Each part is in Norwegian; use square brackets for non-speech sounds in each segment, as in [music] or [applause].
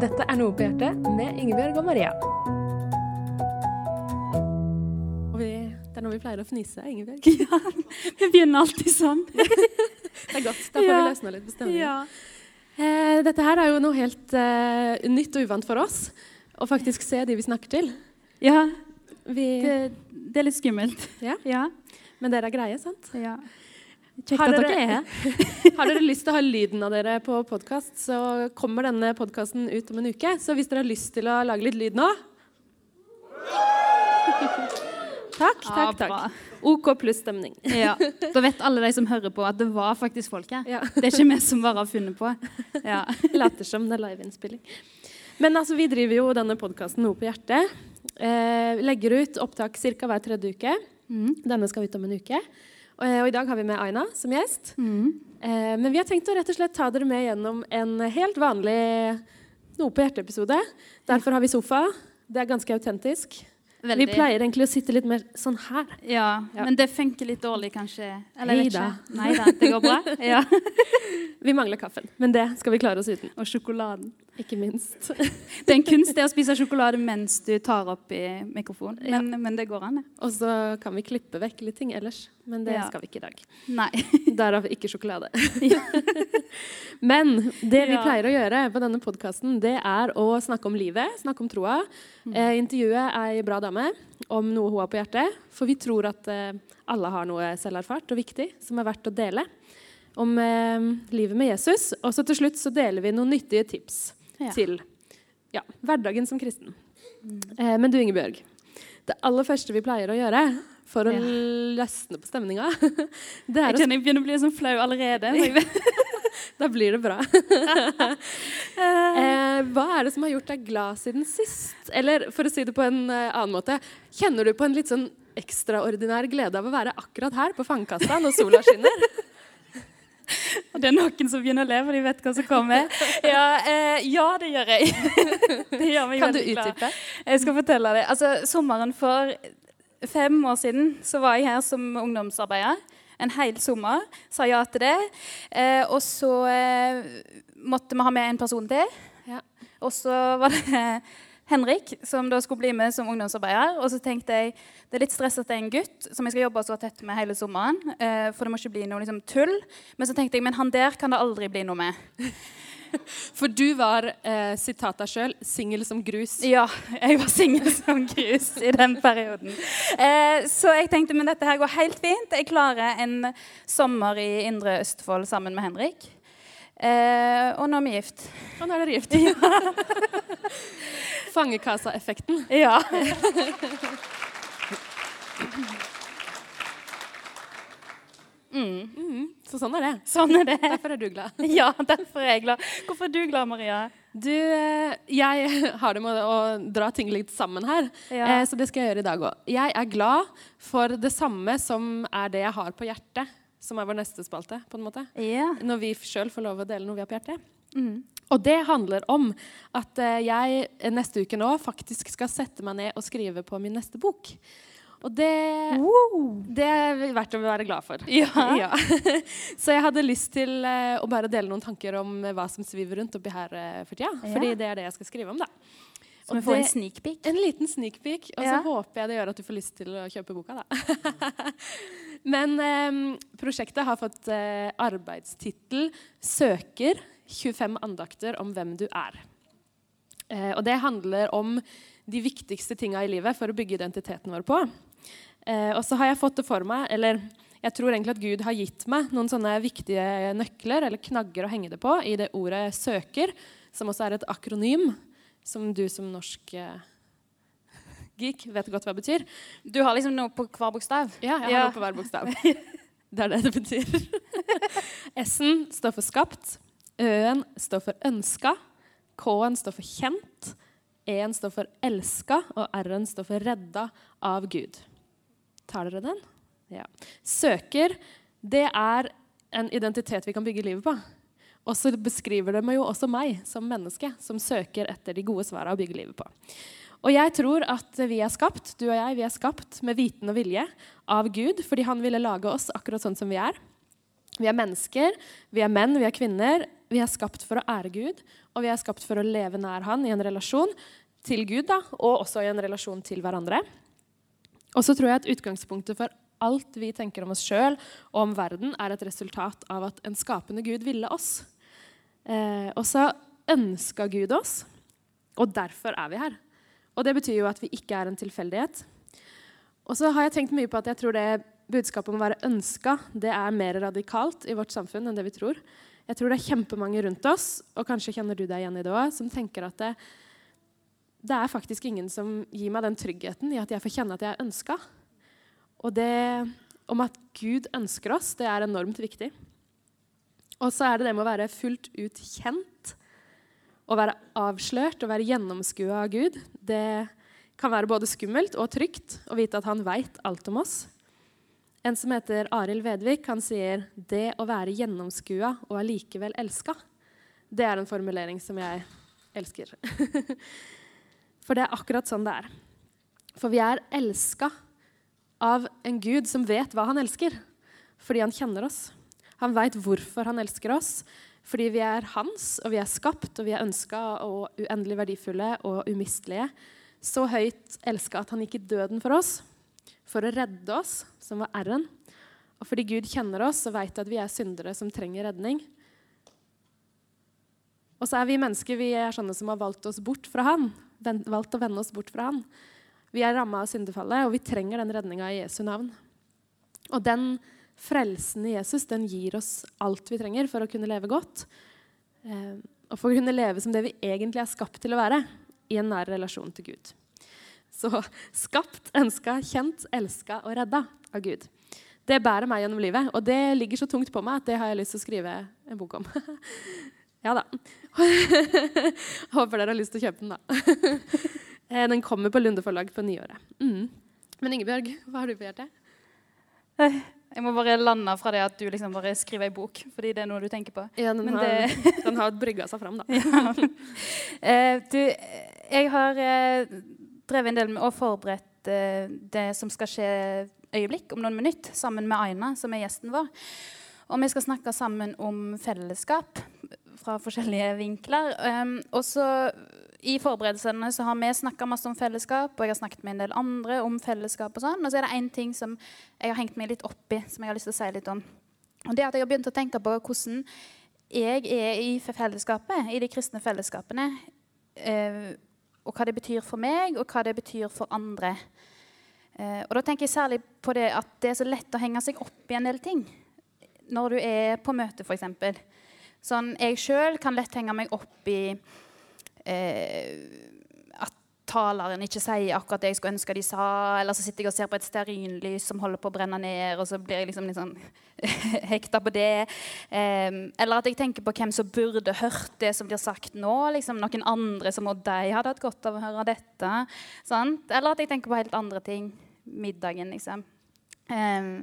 Dette er Noe på hjertet med Ingebjørg og Maria. Det er nå vi pleier å fnise, Ingebjørg. [laughs] Ja, vi begynner alltid sånn. [laughs] Det er godt. Da får Ja. vi løsna litt på stemningen. Ja. Eh, dette her er jo noe helt eh, nytt og uvant for oss. Å faktisk se de vi snakker til. ja Vi, det, det er litt skummelt. Ja. Ja. men dere er greie, sant? ja. Kjekt at dere er her. [laughs] Har dere lyst til å ha lyden av dere på podkast, så kommer denne podkasten ut om en uke. Så hvis dere har lyst til å lage litt lyd nå [laughs] Takk, takk, takk. OK pluss stemning. [laughs] Ja. Da vet alle de som hører på, at det var faktisk folk her. Ja. Det er ikke vi som bare har funnet på. Ja. Later som det er liveinnspilling. Men altså, vi driver jo denne podkasten Noe på hjertet. Eh, legger ut opptak ca. hver tredje uke. Mm. Denne skal ut om en uke. Og, eh, i dag har vi med Aina som gjest. Mm. Eh, men vi har tenkt å rett og slett ta dere med gjennom en helt vanlig Noe på hjertet-episode. Derfor har vi sofa. Det er ganske autentisk. Veldig. Vi pleier egentlig å sitte litt mer sånn her. Ja, Ja. men det funker litt dårlig, kanskje. Eller Neida. ikke. Neida, det går bra? [laughs] Ja. Vi mangler kaffen, men det skal vi klare oss uten. Og sjokoladen. Ikke minst. [laughs] Det er en kunst det å spise sjokolade mens du tar opp i mikrofonen. Ja. Men, men det går an, det. Og så kan vi klippe vekk litt ting ellers, men det Ja. skal vi ikke i dag. Nei. [laughs] Derav ikke sjokolade. [laughs] Men det vi Ja. pleier å gjøre på denne podkasten, det er å snakke om livet, snakke om troa. Mm. Eh, intervjue ei bra dame om noe hun har på hjertet. For vi tror at eh, alle har noe selverfart og viktig som er verdt å dele. Om eh, livet med Jesus. Og så til slutt så deler vi noen nyttige tips Ja. til ja, hverdagen som kristen. Mm. Eh, men du Ingebjørg, det aller første vi pleier å gjøre for å Ja. løsne på stemninga, [laughs] det er Jeg kjenner jeg begynner å bli sånn flau allerede. [laughs] Da blir det bra. [laughs] eh, hva er det som har gjort deg glad siden sist? Eller for å si det på en eh, annen måte, kjenner du på en litt sånn ekstraordinær glede av å være akkurat her på Fangkasta når sola skinner? [laughs] Og det er noen som begynner å le, for de vet hva som kommer. Ja, eh, ja det gjør jeg. [laughs] Det gjør meg Kan du utdype? Jeg skal fortelle det. Altså, sommeren for fem år siden så var jeg her som ungdomsarbeider. En hel sommer. Sa ja til det. Eh, og så eh, måtte vi ha med en person til. Ja. Og så var det Henrik som da skulle bli med som ungdomsarbeider. Og så tenkte jeg det er litt stress at det er en gutt som jeg skal jobbe så tett med hele sommeren. Eh, for det må ikke bli noe liksom, tull. Men så tenkte jeg men han der kan det aldri bli noe med. [laughs] For du var, eh, sitat deg sjøl, singel som grus. Ja, jeg var singel [laughs] som grus i den perioden. Eh, så jeg tenkte men dette her går helt fint. Jeg klarer en sommer i Indre Østfold sammen med Henrik. Eh, og nå er vi gift. Og nå er dere gift. [laughs] Fangekasa-effekten. Ja. [laughs] Mm, så sånn er det. Sånn er det. Derfor er du glad. [laughs] Ja, derfor er jeg glad. Hvorfor er du glad, Maria? Du, eh, jeg [laughs] har det med å dra ting litt sammen her, Ja. eh, så det skal jeg gjøre i dag òg. Jeg er glad for det samme som er det jeg har på hjertet, som er vår neste spalte, på en måte. Ja. Når vi sjøl får lov å dele noe vi har på hjertet. Mm. Og det handler om at eh, jeg eh, neste uke nå faktisk skal sette meg ned og skrive på min neste bok. Og det, det er verdt å være glad for. Ja. [laughs] [laughs] Så jeg hadde lyst til eh, å bare dele noen tanker om hva som sviver rundt oppi her for tida. Ja. Fordi det er det jeg skal skrive om, da. Så vi får en sneak peek. En liten sneak peek, og så Ja. håper jeg det gjør at du får lyst til å kjøpe boka, da. [laughs] Men eh, prosjektet har fått eh, arbeidstittel 'Søker 25 andakter om hvem du er'. Eh, og det handler om de viktigste tinga i livet for å bygge identiteten vår på. Eh, og så har jeg fått det for meg, eller jeg tror egentlig at Gud har gitt meg noen sånne viktige nøkler eller knagger å henge det på i det ordet 'søker', som også er et akronym, som du som norsk eh, geek vet godt hva det betyr. Du har liksom noe på hver bokstav? Ja, jeg har Ja. noe på hver bokstav. [laughs] Det er det det betyr. [laughs] S-en står for skapt. Ø-en står for ønska. K-en står for kjent. E-en står for elska. Og R-en står for redda av Gud. Tar dere den? Ja. Søker, det er en identitet vi kan bygge livet på. Og så beskriver det jo også meg som menneske som søker etter de gode svarene å bygge livet på. Og jeg tror at vi er skapt, du og jeg, vi er skapt med viten og vilje av Gud, fordi han ville lage oss akkurat sånn som vi er. Vi er mennesker, vi er menn, vi er kvinner, vi er skapt for å ære Gud, og vi er skapt for å leve nær Han i en relasjon til Gud, da, og også i en relasjon til hverandre. Og så tror jeg at utgangspunktet for alt vi tenker om oss sjøl og om verden, er et resultat av at en skapende Gud ville oss. Eh, og så ønska Gud oss, og derfor er vi her. Og det betyr jo at vi ikke er en tilfeldighet. Og så har jeg tenkt mye på at jeg tror det budskapet om å være ønska det er mer radikalt i vårt samfunn enn det vi tror. Jeg tror det er kjempemange rundt oss, og kanskje kjenner du deg igjen i det òg, som tenker at det, det, er faktisk ingen som gir meg den tryggheten i at jeg får kjenne at jeg er ønska. Og det om at Gud ønsker oss, det er enormt viktig. Og så er det det med å være fullt ut kjent, å være avslørt og være gjennomskua av Gud. Det kan være både skummelt og trygt å vite at han veit alt om oss. En som heter Arild Vedvik, han sier 'det å være gjennomskua og allikevel elska'. Det er en formulering som jeg elsker. [laughs] For det er akkurat sånn det er. For vi er elska av en Gud som vet hva han elsker, fordi han kjenner oss. Han veit hvorfor han elsker oss, fordi vi er hans, og vi er skapt, og vi er ønska og uendelig verdifulle og umistelige. Så høyt elska at han gikk i døden for oss, for å redde oss, som var R-en. Og fordi Gud kjenner oss og veit at vi er syndere som trenger redning. Og så er vi mennesker vi er sånne som har valgt oss bort fra han, valgt å vende oss bort fra han. Vi er ramma av syndefallet, og vi trenger den redninga i Jesu navn. Og den frelsen i Jesus den gir oss alt vi trenger for å kunne leve godt. Eh, og for å kunne leve som det vi egentlig er skapt til å være, i en nær relasjon til Gud. Så skapt, ønska, kjent, elska og redda av Gud. Det bærer meg gjennom livet, og det ligger så tungt på meg at det har jeg lyst til å skrive en bok om. [laughs] ja da. [laughs] Håper dere har lyst til å kjøpe den, da. Eh, den kommer på Lunde forlag på nyåret. Mm. Men Ingebjørg, hva har du på hjertet? Eh, jeg må bare lande fra det at du liksom bare skriver ei bok, fordi det er noe du tenker på. Ja, den, har, det... [laughs] den har brygga seg fram, da. ja. eh, du, jeg har drevet en del med og forberedt eh, det som skal skje øyeblikk, om noen minutter, sammen med Aina, som er gjesten vår. Og vi skal snakke sammen om fellesskap fra forskjellige vinkler. Um, og så i forberedelsene så har vi snakka masse om fellesskap, og jeg har snakket med en del andre om fellesskap. Og sånn, og så er det én ting som jeg har hengt meg litt opp i, som jeg har lyst til å si litt om. Og det er at Jeg har begynt å tenke på hvordan jeg er i fellesskapet, i de kristne fellesskapene. Eh, og hva det betyr for meg, og hva det betyr for andre. Eh, og da tenker jeg særlig på det at det er så lett å henge seg opp i en del ting. Når du er på møte, f.eks. Sånn, jeg sjøl kan lett henge meg opp i eh, taleren ikke sier akkurat det jeg skulle ønske de sa. Eller så sitter jeg og ser på et stearinlys som holder på å brenne ned, og så blir jeg liksom litt sånn [laughs] hekta på det. Um, eller at jeg tenker på hvem som burde hørt det som blir sagt nå. Liksom noen andre som og de hadde hatt godt av å høre dette. Sant? Eller at jeg tenker på helt andre ting. Middagen, liksom. Um,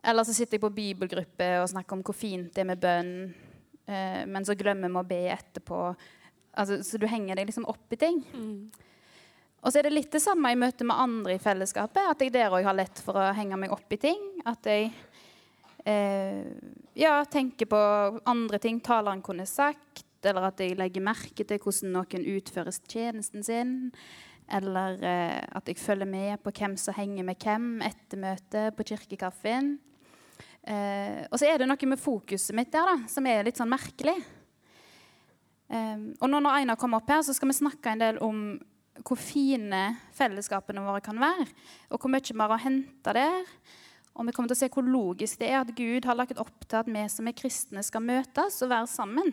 eller så sitter jeg på bibelgruppe og snakker om hvor fint det er med bønn. uh, men så glemmer vi å be etterpå. Altså, så du henger deg liksom opp i ting. Mm. Og så er det litt det samme i møte med andre i fellesskapet. At jeg der òg har lett for å henge meg opp i ting. At jeg eh, ja, tenker på andre ting taleren kunne sagt. Eller at jeg legger merke til hvordan noen utfører tjenesten sin. Eller eh, at jeg følger med på hvem som henger med hvem etter møtet på kirkekaffen. Eh, og så er det noe med fokuset mitt der da, som er litt sånn merkelig. Um, og nå når Einar kommer opp her, så skal vi snakke en del om hvor fine fellesskapene våre kan være. Og hvor mye vi har å hente der. Og vi kommer til å se hvor logisk det er at Gud har lagt opp til at vi som er kristne, skal møtes og være sammen.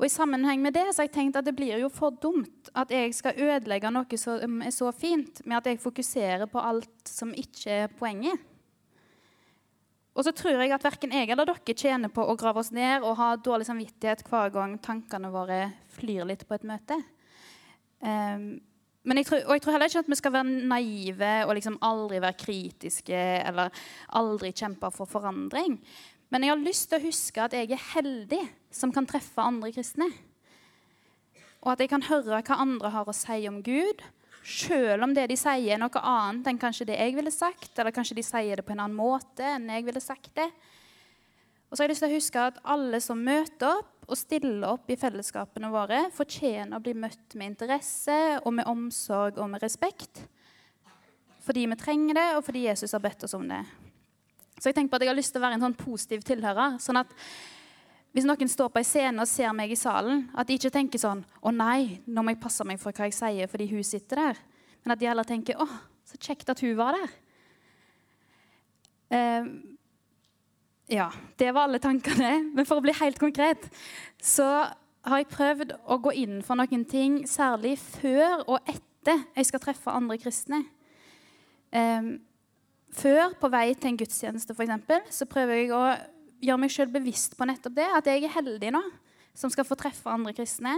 Og I sammenheng med det så har jeg tenkt at det blir jo for dumt at jeg skal ødelegge noe som er så fint, med at jeg fokuserer på alt som ikke er poenget. Og så tror jeg at verken jeg eller dere tjener på å grave oss ned og ha dårlig samvittighet hver gang tankene våre flyr litt på et møte. Um, jeg tror, og jeg tror heller ikke at vi skal være naive og liksom aldri være kritiske eller aldri kjempe for forandring. Men jeg har lyst til å huske at jeg er heldig som kan treffe andre kristne. Og at jeg kan høre hva andre har å si om Gud, selv om det de sier, er noe annet enn kanskje det jeg ville sagt, eller kanskje de sier det på en annen måte enn jeg ville sagt det. Og så har jeg lyst til å huske at alle som møter opp og stiller opp i fellesskapene våre, fortjener å bli møtt med interesse og med omsorg og med respekt. Fordi vi trenger det, og fordi Jesus har bedt oss om det. Så jeg tenker på at jeg har lyst til å være en sånn positiv tilhører. sånn at hvis noen står på en scene og ser meg i salen, at de ikke tenker sånn 'Å nei, nå må jeg passe meg for hva jeg sier fordi hun sitter der.' Men at de heller tenker 'Å, så kjekt at hun var der'. Eh, ja, det var alle tankene. Men for å bli helt konkret så har jeg prøvd å gå inn for noen ting, særlig før og etter jeg skal treffe andre kristne. Eh, før, på vei til en gudstjeneste f.eks., så prøver jeg å gjøre meg sjøl bevisst på nettopp det. At jeg er heldig nå som skal få treffe andre kristne.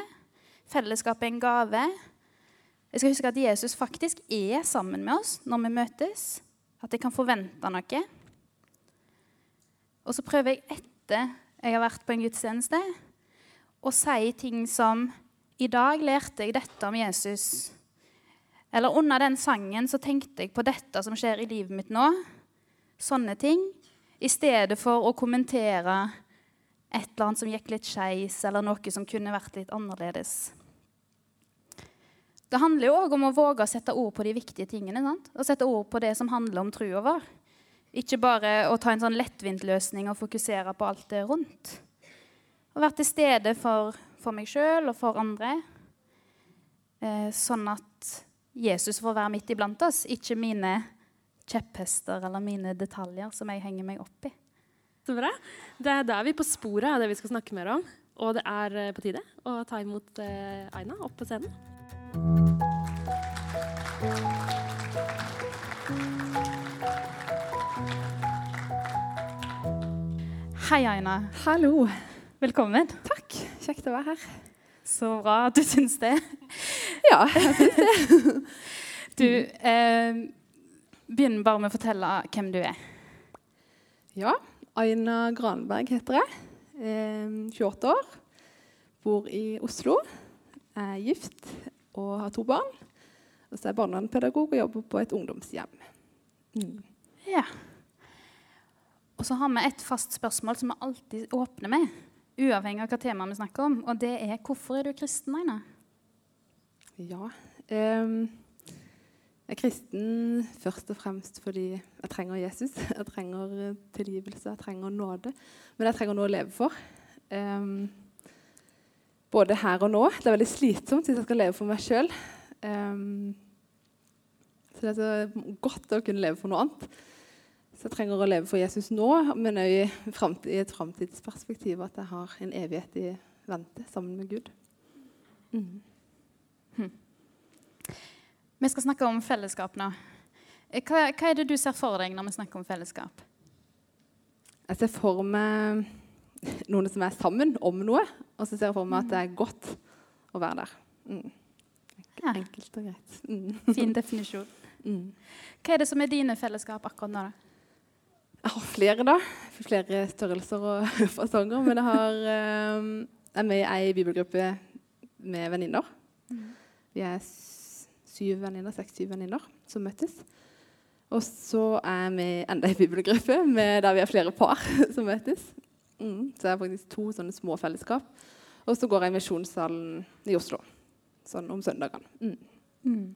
Fellesskapet er en gave. Jeg skal huske at Jesus faktisk er sammen med oss når vi møtes. At jeg kan forvente noe. Og så prøver jeg etter jeg har vært på en gudstjeneste, å si ting som I dag lærte jeg dette om Jesus. Eller under den sangen så tenkte jeg på dette som skjer i livet mitt nå. Sånne ting. I stedet for å kommentere et eller annet som gikk litt skeis, eller noe som kunne vært litt annerledes. Det handler jo òg om å våge å sette ord på de viktige tingene. Sant? Og sette ord på det som handler om trua vår. Ikke bare å ta en sånn lettvint løsning og fokusere på alt det rundt. Å være til stede for, for meg sjøl og for andre. Eh, sånn at Jesus får være midt iblant oss, ikke mine kjepphester eller mine detaljer som jeg henger meg opp i. Så bra. Det er da er vi på sporet av det vi skal snakke mer om. Og det er eh, på tide å ta imot eh, Aina opp på scenen. Hei, Aina. Hallo. Velkommen. Takk. Kjekt å være her. Så bra at du syns det. Ja, jeg syns det. [laughs] Du, eh, begynn bare med å fortelle hvem du er. Ja, Aina Granberg heter jeg. Eh, 28 år. Bor i Oslo. Er gift og har to barn. Og så er jeg barnevernspedagog og jobber på et ungdomshjem. Mm. Ja. Og så har vi et fast spørsmål som vi alltid åpner med, uavhengig av hva tema vi snakker om. Og det er hvorfor er du kristen, Aina? Ja. ehm, jeg er kristen først og fremst fordi jeg trenger Jesus. [laughs] Jeg trenger eh, tilgivelse, jeg trenger nåde. Men jeg trenger noe å leve for. Um, både her og nå. Det er veldig slitsomt hvis jeg skal leve for meg sjøl. så det er så godt å kunne leve for noe annet. Så jeg trenger å leve for Jesus nå, men òg i et framtidsperspektiv. At jeg har en evighet i vente sammen med Gud. Mm. Vi skal snakke om fellesskap nå. Hva, hva er det du ser for deg når vi snakker om fellesskap? Jeg ser for meg noen som er sammen om noe, og så ser jeg for meg at det er godt å være der. Mm. Enkelt og greit. Mm. Fin definisjon. [laughs] Mm. Hva er det som er dine fellesskap akkurat nå? da? Jeg har flere, da. Flere størrelser og [laughs] fasonger. Men jeg har, eh, er med i ei bibelgruppe med venninner. Vi er syv venninner, seks-syv venninner som møtes. Og så er vi enda i bibelgruppe der vi er flere par [laughs] som møtes. Mm. Så det er faktisk to sånne små fellesskap. Og så går jeg i Misjonssalen i Oslo sånn om søndagene. Mm.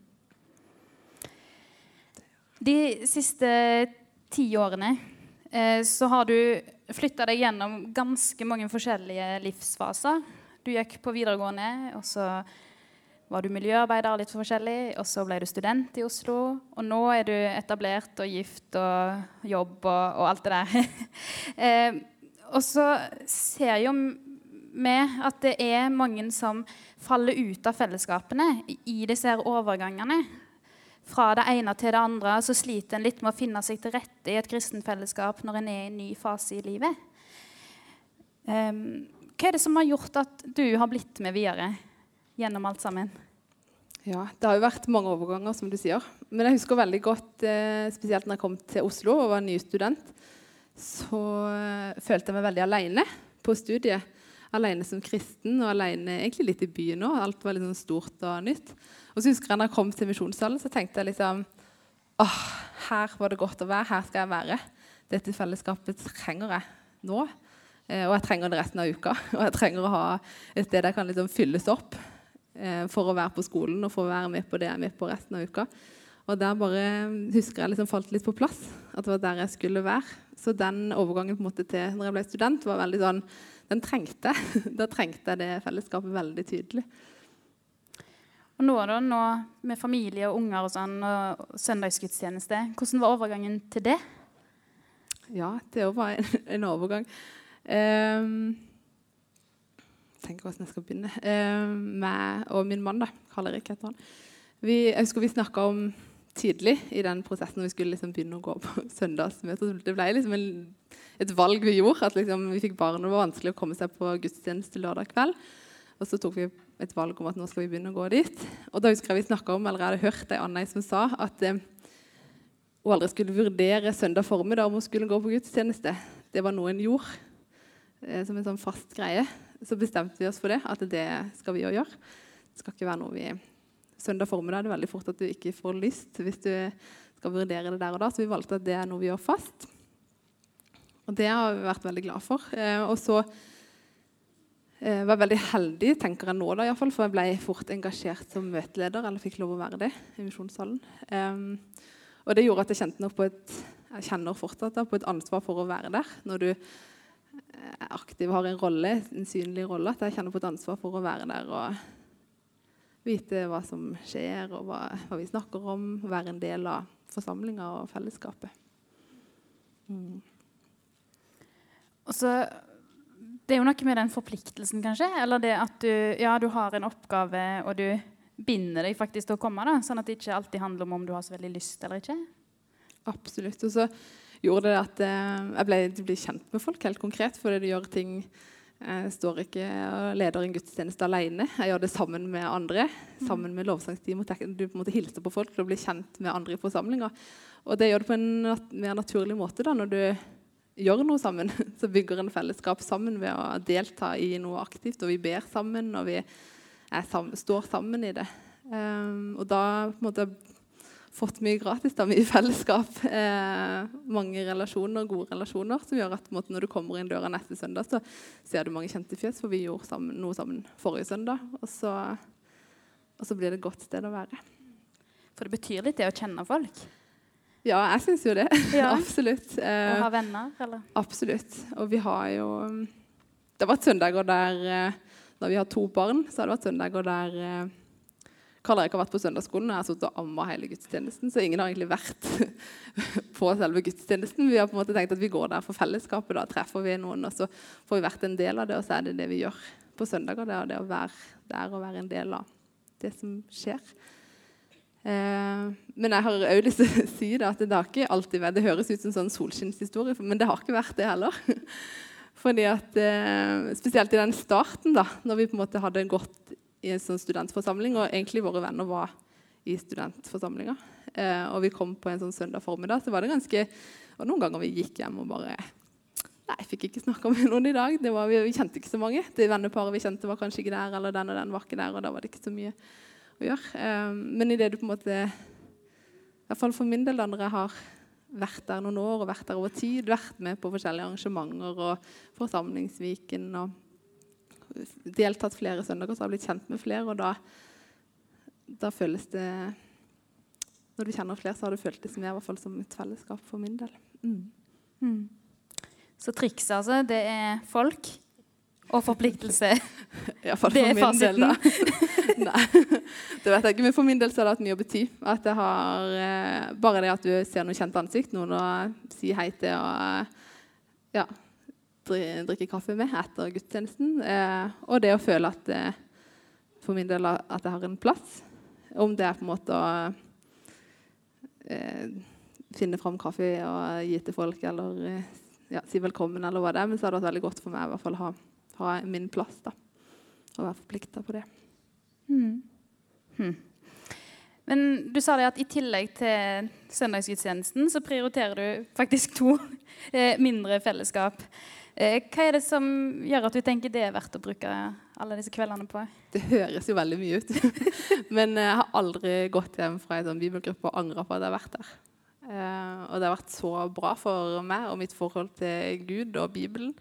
De siste ti årene eh, så har du flytta deg gjennom ganske mange forskjellige livsfaser. Du gikk på videregående, og så var du miljøarbeider litt forskjellig. Og så ble du student i Oslo, og nå er du etablert og gift og jobb og, og alt det der. [laughs] eh, og så ser jo vi at det er mange som faller ut av fellesskapene i- disse her overgangene fra det ene til det andre, så sliter en litt med å finne seg til rette i et kristent fellesskap når en er i en ny fase i livet. Ehm, hva er det som har gjort at du har blitt med videre gjennom alt sammen? Ja, Det har jo vært mange overganger, som du sier. Men jeg husker veldig godt, eh, spesielt når jeg kom til Oslo og var ny student, så eh, følte jeg meg veldig alene på studiet. Alene som kristen og alene egentlig litt i byen òg. Alt var litt sånn stort og nytt. Og så husker jeg når jeg kom til misjonssalen, så tenkte jeg liksom åh, her var det godt å være. Her skal jeg være. Dette fellesskapet trenger jeg nå. Eh, og jeg trenger det resten av uka. [laughs] Og jeg trenger å ha et sted jeg kan liksom fylles opp for å være på skolen og for å være med på det jeg er med på resten av uka. Og der bare husker jeg liksom falt litt på plass. At det var der jeg skulle være. Så den overgangen på en måte til når jeg ble student, var veldig sånn Den trengte. [laughs] Da trengte jeg det fellesskapet veldig tydelig. Og nå, da, nå med familie og unger og sånn, og søndagsgudstjeneste, hvordan var overgangen til det? Ja, det var en, [laughs] en overgang. Um, tenker hvordan jeg skal begynne. Um, meg og min mann, da, Karl Erik heter han. Vi, jeg husker vi snakka om tidlig i den prosessen når vi skulle liksom begynne å gå på [laughs] søndagsmøter. Det ble liksom en, et valg vi gjorde. at liksom Vi fikk barn, og det var vanskelig å komme seg på gudstjeneste lørdag kveld. Og så tok vi et valg om at nå skal vi begynne å gå dit. Og da husker jeg vi snakka om, eller jeg hadde hørt ei anna som sa at eh, hun aldri skulle vurdere søndag formiddag om hun skulle gå på gudstjeneste. Det var noe en gjorde eh, som en sånn fast greie. Så bestemte vi oss for det, at det skal vi jo gjøre. Det skal ikke være noe vi Søndag formiddag er det veldig fort at du ikke får lyst hvis du skal vurdere det der og da, så vi valgte at det er noe vi gjør fast. Og det har vi vært veldig glad for. Eh, og så jeg eh, var veldig heldig tenker jeg nå da, i fall, for jeg ble fort engasjert som møteleder. eller fikk lov å være det i misjonssalen. Um, og det gjorde at jeg kjente på et, jeg kjenner fortsatt da, på et ansvar for å være der. Når du aktiv har en rolle, en synlig rolle, at jeg kjenner på et ansvar for å være der og vite hva som skjer, og hva, hva vi snakker om. Være en del av forsamlinga og fellesskapet. Mm. Og så det er jo noe med den forpliktelsen, kanskje. Eller det at du, ja, du har en oppgave, og du binder deg faktisk til å komme. da, Sånn at det ikke alltid handler om om du har så veldig lyst eller ikke. Absolutt. Og så gjorde det at eh, jeg ble, ble, kjent med folk helt konkret. Fordi du gjør ting Jeg står ikke og leder en gudstjeneste alene. Jeg gjør det sammen med andre. Sammen med lovsangsteam. Du på en måte hilser på folk og blir kjent med andre i forsamlinga. Og det gjør det på en mer naturlig måte da, når du gjør noe sammen. [laughs] Så bygger en fellesskap sammen ved å delta i noe aktivt. Og vi ber sammen, og vi sammen, står sammen i det. Um, og da på en måte fått mye gratis, da, mye fellesskap. Eh, mange relasjoner, gode relasjoner, som gjør at måte, når du kommer inn døra neste søndag, så ser du mange kjente fjes, for vi gjorde sammen, noe sammen forrige søndag. Og så, og så blir det et godt sted å være. For det betyr litt det å kjenne folk? Ja, jeg syns jo det. Ja. [laughs] absolutt. Eh, Å ha venner, eller? Absolutt. Og vi har jo Det har vært søndager der eh, Når vi har to barn, så har det vært søndager der eh, Karl Erik har vært på søndagsskolen, og jeg har sittet og amma hele gudstjenesten. Så ingen har egentlig vært [laughs] på selve gudstjenesten. Vi har på en måte tenkt at vi går der for fellesskapet. Da treffer vi noen, og så får vi vært en del av det, og så er det det vi gjør på søndager. Det er det å være der og være en del av det som skjer. Eh, men jeg har òg lyst til å si det at det har ikke alltid vært Det høres ut som en sånn solskinnshistorie, men det har ikke vært det heller. [laughs] Fordi at, eh, Spesielt i den starten, da når vi på en måte hadde gått i en sånn studentforsamling, og egentlig våre venner var i studentforsamlinga, eh, og vi kom på en sånn søndag formiddag, så var det ganske Og noen ganger vi gikk hjem og bare Nei, jeg fikk ikke snakka med noen i dag. Var, vi, kjente ikke så mange. Det venneparet vi kjente, var kanskje ikke der, eller den og den var ikke der, og da var det ikke så mye å gjøre. Eh, men idet du på en måte i hvert fall for min del, når jeg har vært der noen år og vært der over tid, vært med på forskjellige arrangementer og Forsamlingsviken og deltatt flere søndager, så har jeg blitt kjent med flere, og da, da føles det Når du kjenner flere, så har det føltes mer i hvert fall som et fellesskap for min del. Mm. Mm. Så trikset, altså, det er folk og forpliktelse. [laughs] Iallfall for min del, da. [laughs] Nei, det vet jeg ikke. Men for min del så har det hatt mye å bety. At jeg har, eh, bare det at du ser noe kjent ansikt, noen å si hei til og ja, drikke kaffe med etter gudstjenesten. Eh, og det å føle at eh, for min del at jeg har en plass. Om det er på en måte å eh, finne fram kaffe og gi til folk, eller ja, si velkommen, eller hva det er. Men så har det vært veldig godt for meg i hvert fall å ha ha min plass. da, Og være forplikta på det. Mm. Hmm. Men du sa det at i tillegg til søndagsgudstjenesten så prioriterer du faktisk to [laughs] mindre fellesskap. Eh, hva er det som gjør at du tenker det er verdt å bruke alle disse kveldene på? Det høres jo veldig mye ut. [laughs] Men jeg har aldri gått hjem fra en sånn bibelgruppe og angra på at jeg har vært der. Eh, og det har vært så bra for meg og mitt forhold til Gud og Bibelen.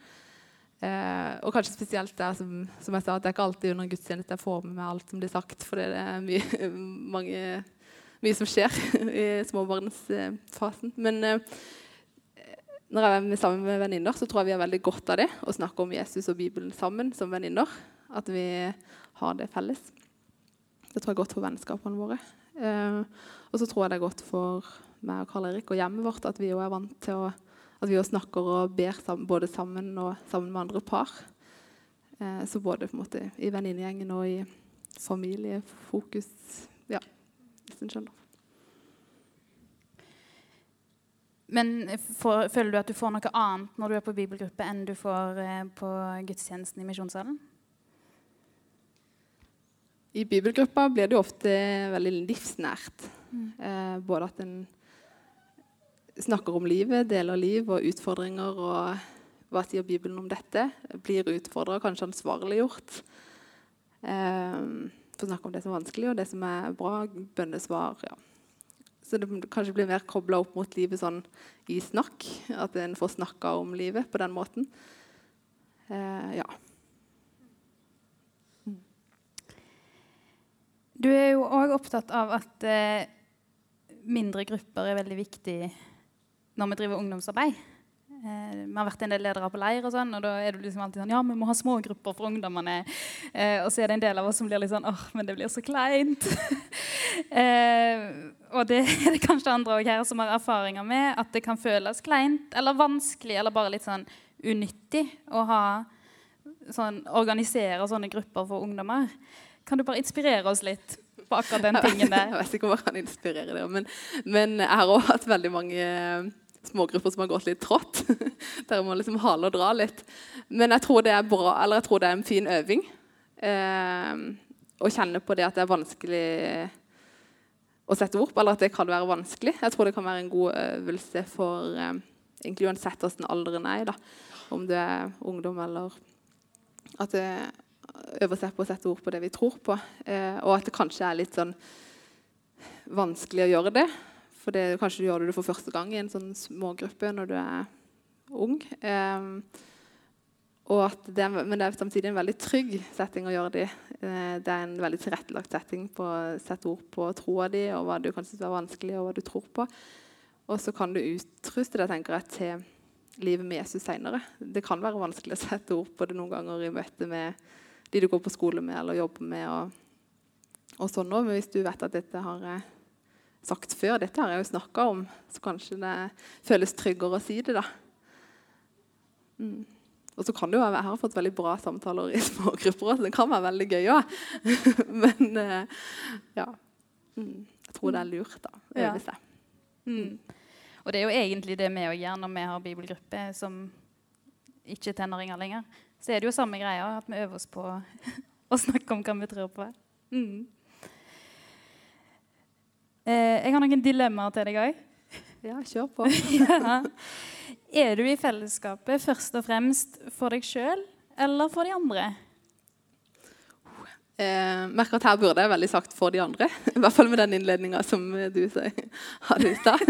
Eh, og kanskje spesielt der som, som jeg sa, at det er ikke alltid under gudstjeneste jeg får med meg alt som blir sagt, for det er mye, [laughs] mange, mye som skjer [laughs] i småbarnsfasen. Men eh, når jeg er sammen med venninner, så tror jeg vi har veldig godt av det. Å snakke om Jesus og Bibelen sammen som venninner. At vi har det felles. Det tror jeg er godt for vennskapene våre. Eh, og så tror jeg det er godt for meg og Karl Erik og hjemmet vårt at vi er vant til å at vi snakker og ber sammen, både sammen og sammen med andre par. Eh, så både måte i venninnegjengen og i familiefokus. Ja, hvis en skjønner. Men for, føler du at du får noe annet når du er på bibelgruppe, enn du får eh, på gudstjenesten i misjonssalen? I bibelgruppa blir det jo ofte veldig livsnært. Mm. Eh, både at en snakker om livet, deler liv og utfordringer. og Hva sier Bibelen om dette? Blir utfordra, kanskje ansvarliggjort. Eh, Få snakke om det som er vanskelig, og det som er bra. Bønnesvar. ja. Så det kanskje blir mer kobla opp mot livet sånn i snakk. At en får snakka om livet på den måten. Eh, ja. Du er jo òg opptatt av at eh, mindre grupper er veldig viktig når vi driver ungdomsarbeid. Eh, vi har vært en del ledere på leir, og sånn, og da er det liksom alltid sånn Ja, vi må ha små grupper for ungdommene. Eh, og så er det en del av oss som blir litt sånn åh, men det blir så kleint. [laughs] eh, og det [laughs] er det kanskje andre òg her som har erfaringer med, at det kan føles kleint eller vanskelig eller bare litt sånn unyttig å ha sånn, organisere sånne grupper for ungdommer. Kan du bare inspirere oss litt på akkurat den [laughs] tingen der? Jeg vet ikke om han kan inspirere dere, men, men jeg har òg hatt veldig mange smågrupper som har gått litt trått. [laughs] Der må liksom hale og dra litt. Men jeg tror det er bra, eller jeg tror det er en fin øving. Eh, å kjenne på det at det er vanskelig å sette ord på, eller at det kan være vanskelig. Jeg tror det kan være en god øvelse for eh, egentlig uansett hvordan alderen er. Da. Om du er ungdom eller At det øver seg på å sette ord på det vi tror på. Eh, og at det kanskje er litt sånn vanskelig å gjøre det. For det, kanskje du gjør det for første gang i en sånn smågruppe når du er ung. Um, det men det er samtidig en veldig trygg setting å gjøre det i. Uh, det er en veldig tilrettelagt setting på å sette ord på troa di og hva du kan synes er vanskelig, og hva du tror på. Og så kan du utruste deg tenker jeg, til livet med Jesus seinere. Det kan være vanskelig å sette ord på det noen ganger i møte med de du går på skole med eller jobber med. og, og sånn også. Men hvis du vet at dette har jeg sagt før, dette har jeg jo snakka om, så kanskje det føles tryggere å si det, da. Mm. Og så kan det jo være, Jeg har fått veldig bra samtaler i [laughs] små grupper så det kan være veldig gøy òg. [laughs] Men uh, ja. Mm. Jeg tror det er lurt, da. Øve seg. Mm. Og det er jo egentlig det vi òg gjør når vi har bibelgruppe som ikke er tenåringer lenger. Så er det jo samme greia, at vi øver oss på [laughs] å snakke om hva vi tror på. Mm. Eh, jeg har noen dilemmaer til deg òg. Ja, kjør på. [laughs] [laughs] ja. Er du i fellesskapet først og fremst for deg sjøl eller for de andre? Eh, merker at her burde jeg veldig sagt 'for de andre'. [laughs] I hvert fall med den innledninga som du hadde i stad.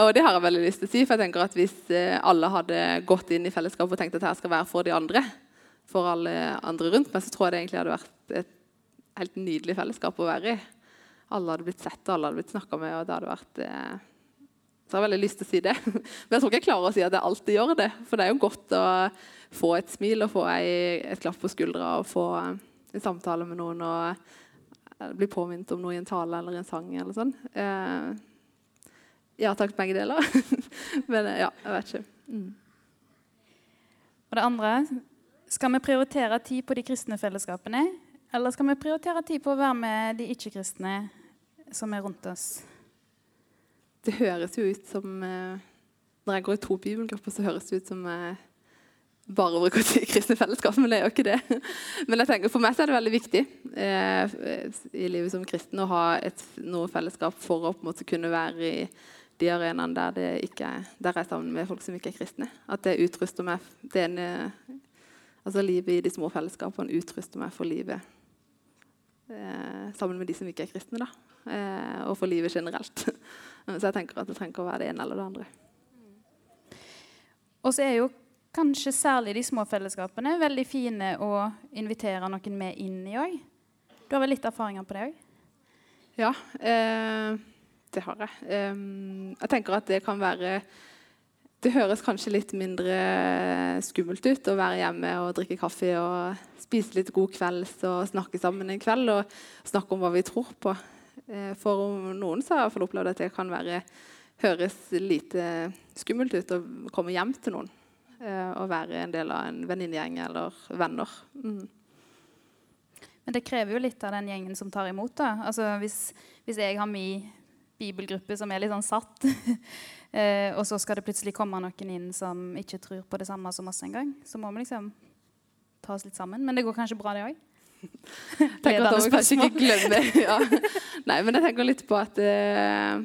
og det har jeg veldig lyst til å si. For jeg tenker at hvis eh, alle hadde gått inn i fellesskapet og tenkt at dette skal være for de andre, for alle andre rundt meg, så tror jeg det egentlig hadde vært et helt nydelig fellesskap å være i alle hadde blitt sett og alle hadde blitt snakka med. og det hadde vært... Eh, så jeg har veldig lyst til å si det. [laughs] Men jeg tror ikke jeg klarer å si at jeg alltid gjør det. For det er jo godt å få et smil og få et klapp på skuldra og få en samtale med noen og eh, bli påminnet om noe i en tale eller en sang eller sånn. Eh, ja takk, begge deler. [laughs] Men eh, ja, jeg vet ikke. Mm. Og det andre Skal vi prioritere tid på de kristne fellesskapene eller skal vi prioritere tid på å være med de ikke-kristne som er rundt oss? Det høres jo ut som eh, Når jeg går i to bibelgrupper, så høres det ut som jeg bare bruker tid i kristne fellesskap, men det er jo ikke det. [laughs] Men jeg tenker, for meg så er det veldig viktig eh, i livet som kristen å ha et, noe fellesskap for å på en måte kunne være i de arenaene der, det ikke er, der jeg er sammen med folk som ikke er kristne. At det utruster meg det ene, altså Livet i de små fellesskapene utruster meg for livet eh, sammen med de som ikke er kristne. da, eh, Og for livet generelt. [laughs] så jeg tenker at det trenger ikke å være det ene eller det andre. Og så er jo kanskje særlig de små fellesskapene, veldig fine å invitere noen med inn i òg. Du har vel litt erfaringer på det òg? Ja, eh, det har jeg. Eh, jeg tenker at det kan være Det høres kanskje litt mindre skummelt ut å være hjemme og drikke kaffe og spise litt god kvelds og snakke sammen en kveld og snakke om hva vi tror på. Eh, for noen så har jeg opplevd at det kan være, høres lite skummelt ut å komme hjem til noen eh, og være en del av en venninnegjeng eller venner. Mm. Men det krever jo litt av den gjengen som tar imot. da. Altså Hvis, hvis jeg har min bibelgruppe som er litt sånn satt, [laughs] eh, og så skal det plutselig komme noen inn som ikke tror på det samme som oss engang, så må vi liksom ta oss litt sammen. Men det går kanskje bra, det òg? tenker at kanskje ikke glemmer ja. Nei, men jeg tenker litt på at eh,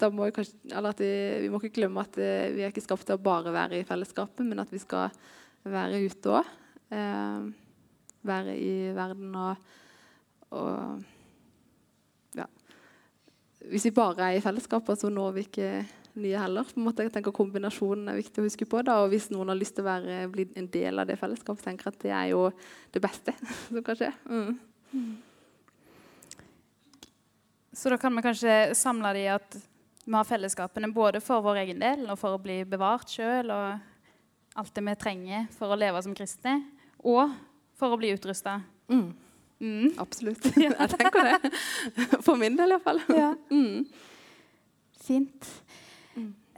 da må vi, kanskje, eller at vi, vi må ikke glemme at eh, vi er ikke skapt til å bare være i fellesskapet, men at vi skal være ute òg. Eh, være i verden og, og hvis vi bare er i fellesskapet, så når vi ikke nye heller. På en måte, jeg tenker Kombinasjonen er viktig å huske på. Da. Og hvis noen har lyst til å være, bli en del av det fellesskapet, tenker jeg at det er jo det beste [laughs] som kan skje. Mm. Så da kan vi kanskje samle det i at vi har fellesskapene både for vår egen del og for å bli bevart sjøl og alt det vi trenger for å leve som kristne, og for å bli utrusta. Mm. Mm. Absolutt. [laughs] Jeg tenker det. For min del iallfall. Ja. Mm. Fint.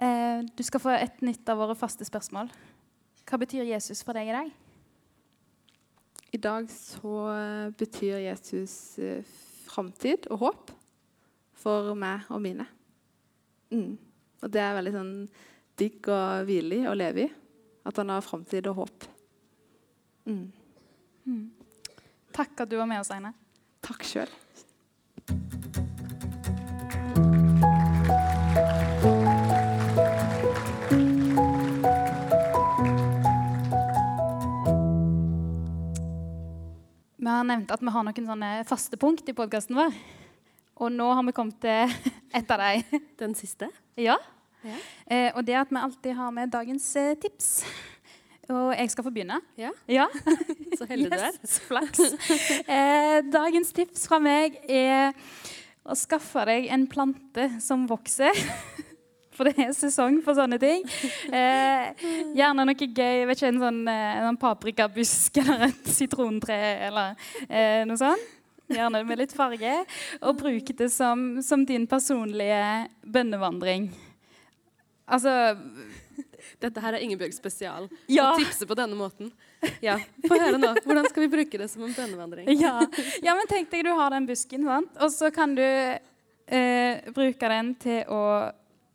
Eh, du skal få et nytt av våre faste spørsmål. Hva betyr Jesus for deg i dag? I dag så eh, betyr Jesus eh, framtid og håp for meg og mine. Mm. Og det er veldig sånn digg og hvilig å leve i. At han har framtid og håp. Mm. mm. Takk at du var med oss, Eine. Takk sjøl. Vi har nevnt at vi har noen sånne faste punkt i podkasten vår. Og nå har vi kommet til [laughs] et av dem. Den siste? Ja. ja. Eh, og det at vi alltid har med dagens eh, tips. Og jeg skal få begynne. Ja. ja. [laughs] Så heldig yes, du er. Flaks. Eh, dagens tips fra meg er å skaffe deg en plante som vokser. [laughs] For det er sesong for sånne ting. Eh, gjerne noe gøy. vet ikke, En sånn, eh, en paprikabusk eller et sitrontre eller eh, noe sånt. Gjerne med litt farge. Og bruke det som, som din personlige bønnevandring. Altså dette her er Ingebjørg spesial. Ja. Å tipse på denne måten. Ja, Få høre nå. Hvordan skal vi bruke det som en bønnevandring? Ja. ja, men tenk deg du har den busken, sant? og så kan du eh, bruke den til å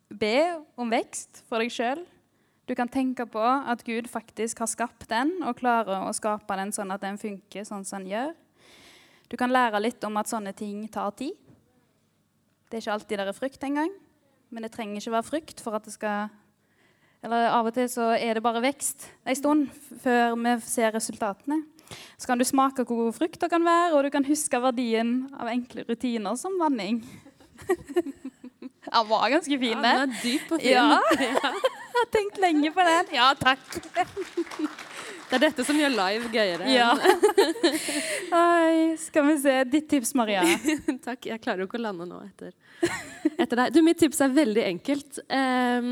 be om vekst for deg sjøl. Du kan tenke på at Gud faktisk har skapt den, og klarer å skape den sånn at den funker sånn som den gjør. Du kan lære litt om at sånne ting tar tid. Det er ikke alltid det er frykt engang. Men det trenger ikke være frykt for at det skal eller av og til så er det bare vekst en stund før vi ser resultatene. Så kan du smake hvor god frukt det kan være, og du kan huske verdien av enkle rutiner som vanning. [laughs] Den var ganske fin, det. Ja, den er dyp og fin. [laughs] Ja. Jeg har tenkt lenge på den. Ja, takk. Det er dette som gjør live gøyere. Ja. [laughs] Oi, skal vi se. Ditt tips, Maria. [laughs] takk. Jeg klarer jo ikke å lande nå etter, etter deg. Du, mitt tips er veldig enkelt. Um,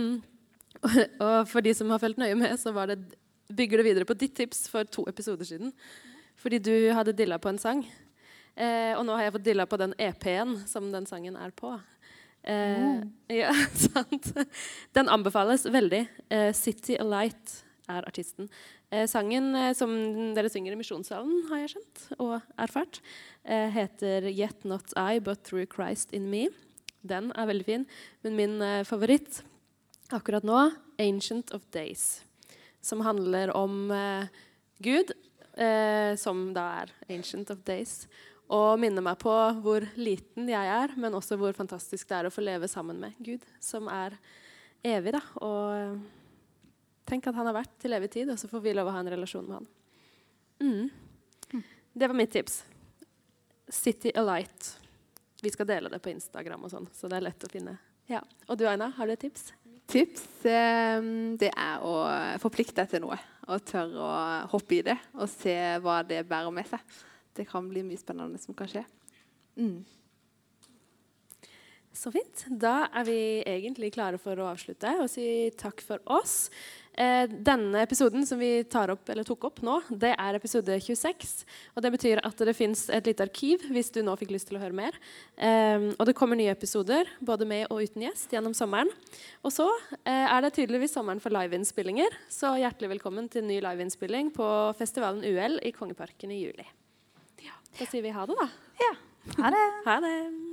og for de som har fulgt nøye med, så det, bygger det videre på ditt tips for to episoder siden. Fordi du hadde dilla på en sang. Eh, og nå har jeg fått dilla på den EP-en som den sangen er på. Eh, mm. Ja, [laughs] sant. Den anbefales veldig. Eh, 'City Alight' er artisten. Eh, sangen eh, som dere synger i Misjonssalen, har jeg skjønt og erfart, eh, heter 'Yet Not I, But Through Christ In Me'. Den er veldig fin. Men min favoritt akkurat nå, 'Ancient of Days', som handler om eh, Gud, eh, som da er 'Ancient of Days', og minner meg på hvor liten jeg er, men også hvor fantastisk det er å få leve sammen med Gud, som er evig. da, og Tenk at han har vært til evig tid, og så får vi lov å ha en relasjon med han. Mm. Det var mitt tips. City Alight. Vi skal dele det på Instagram, og sånn, så det er lett å finne. Ja. Og du, Aina, har du et tips? tips eh, det er å forplikte deg til noe. Og tørre å hoppe i det og se hva det bærer med seg. Det kan bli mye spennende som kan skje. Mm. Så fint. Da er vi egentlig klare for å avslutte og si takk for oss. Eh, denne episoden som vi opp, tok opp nå, det er episode 26. og Det betyr at det fins et lite arkiv hvis du nå fikk lyst til å høre mer. Eh, og det kommer nye episoder både med og uten gjest gjennom sommeren. Og så eh, er det tydeligvis sommeren for liveinnspillinger, så hjertelig velkommen til ny liveinnspilling på festivalen UL i Kongeparken i juli. Da sier vi ha det, da. Ja. Ha det. Ha det.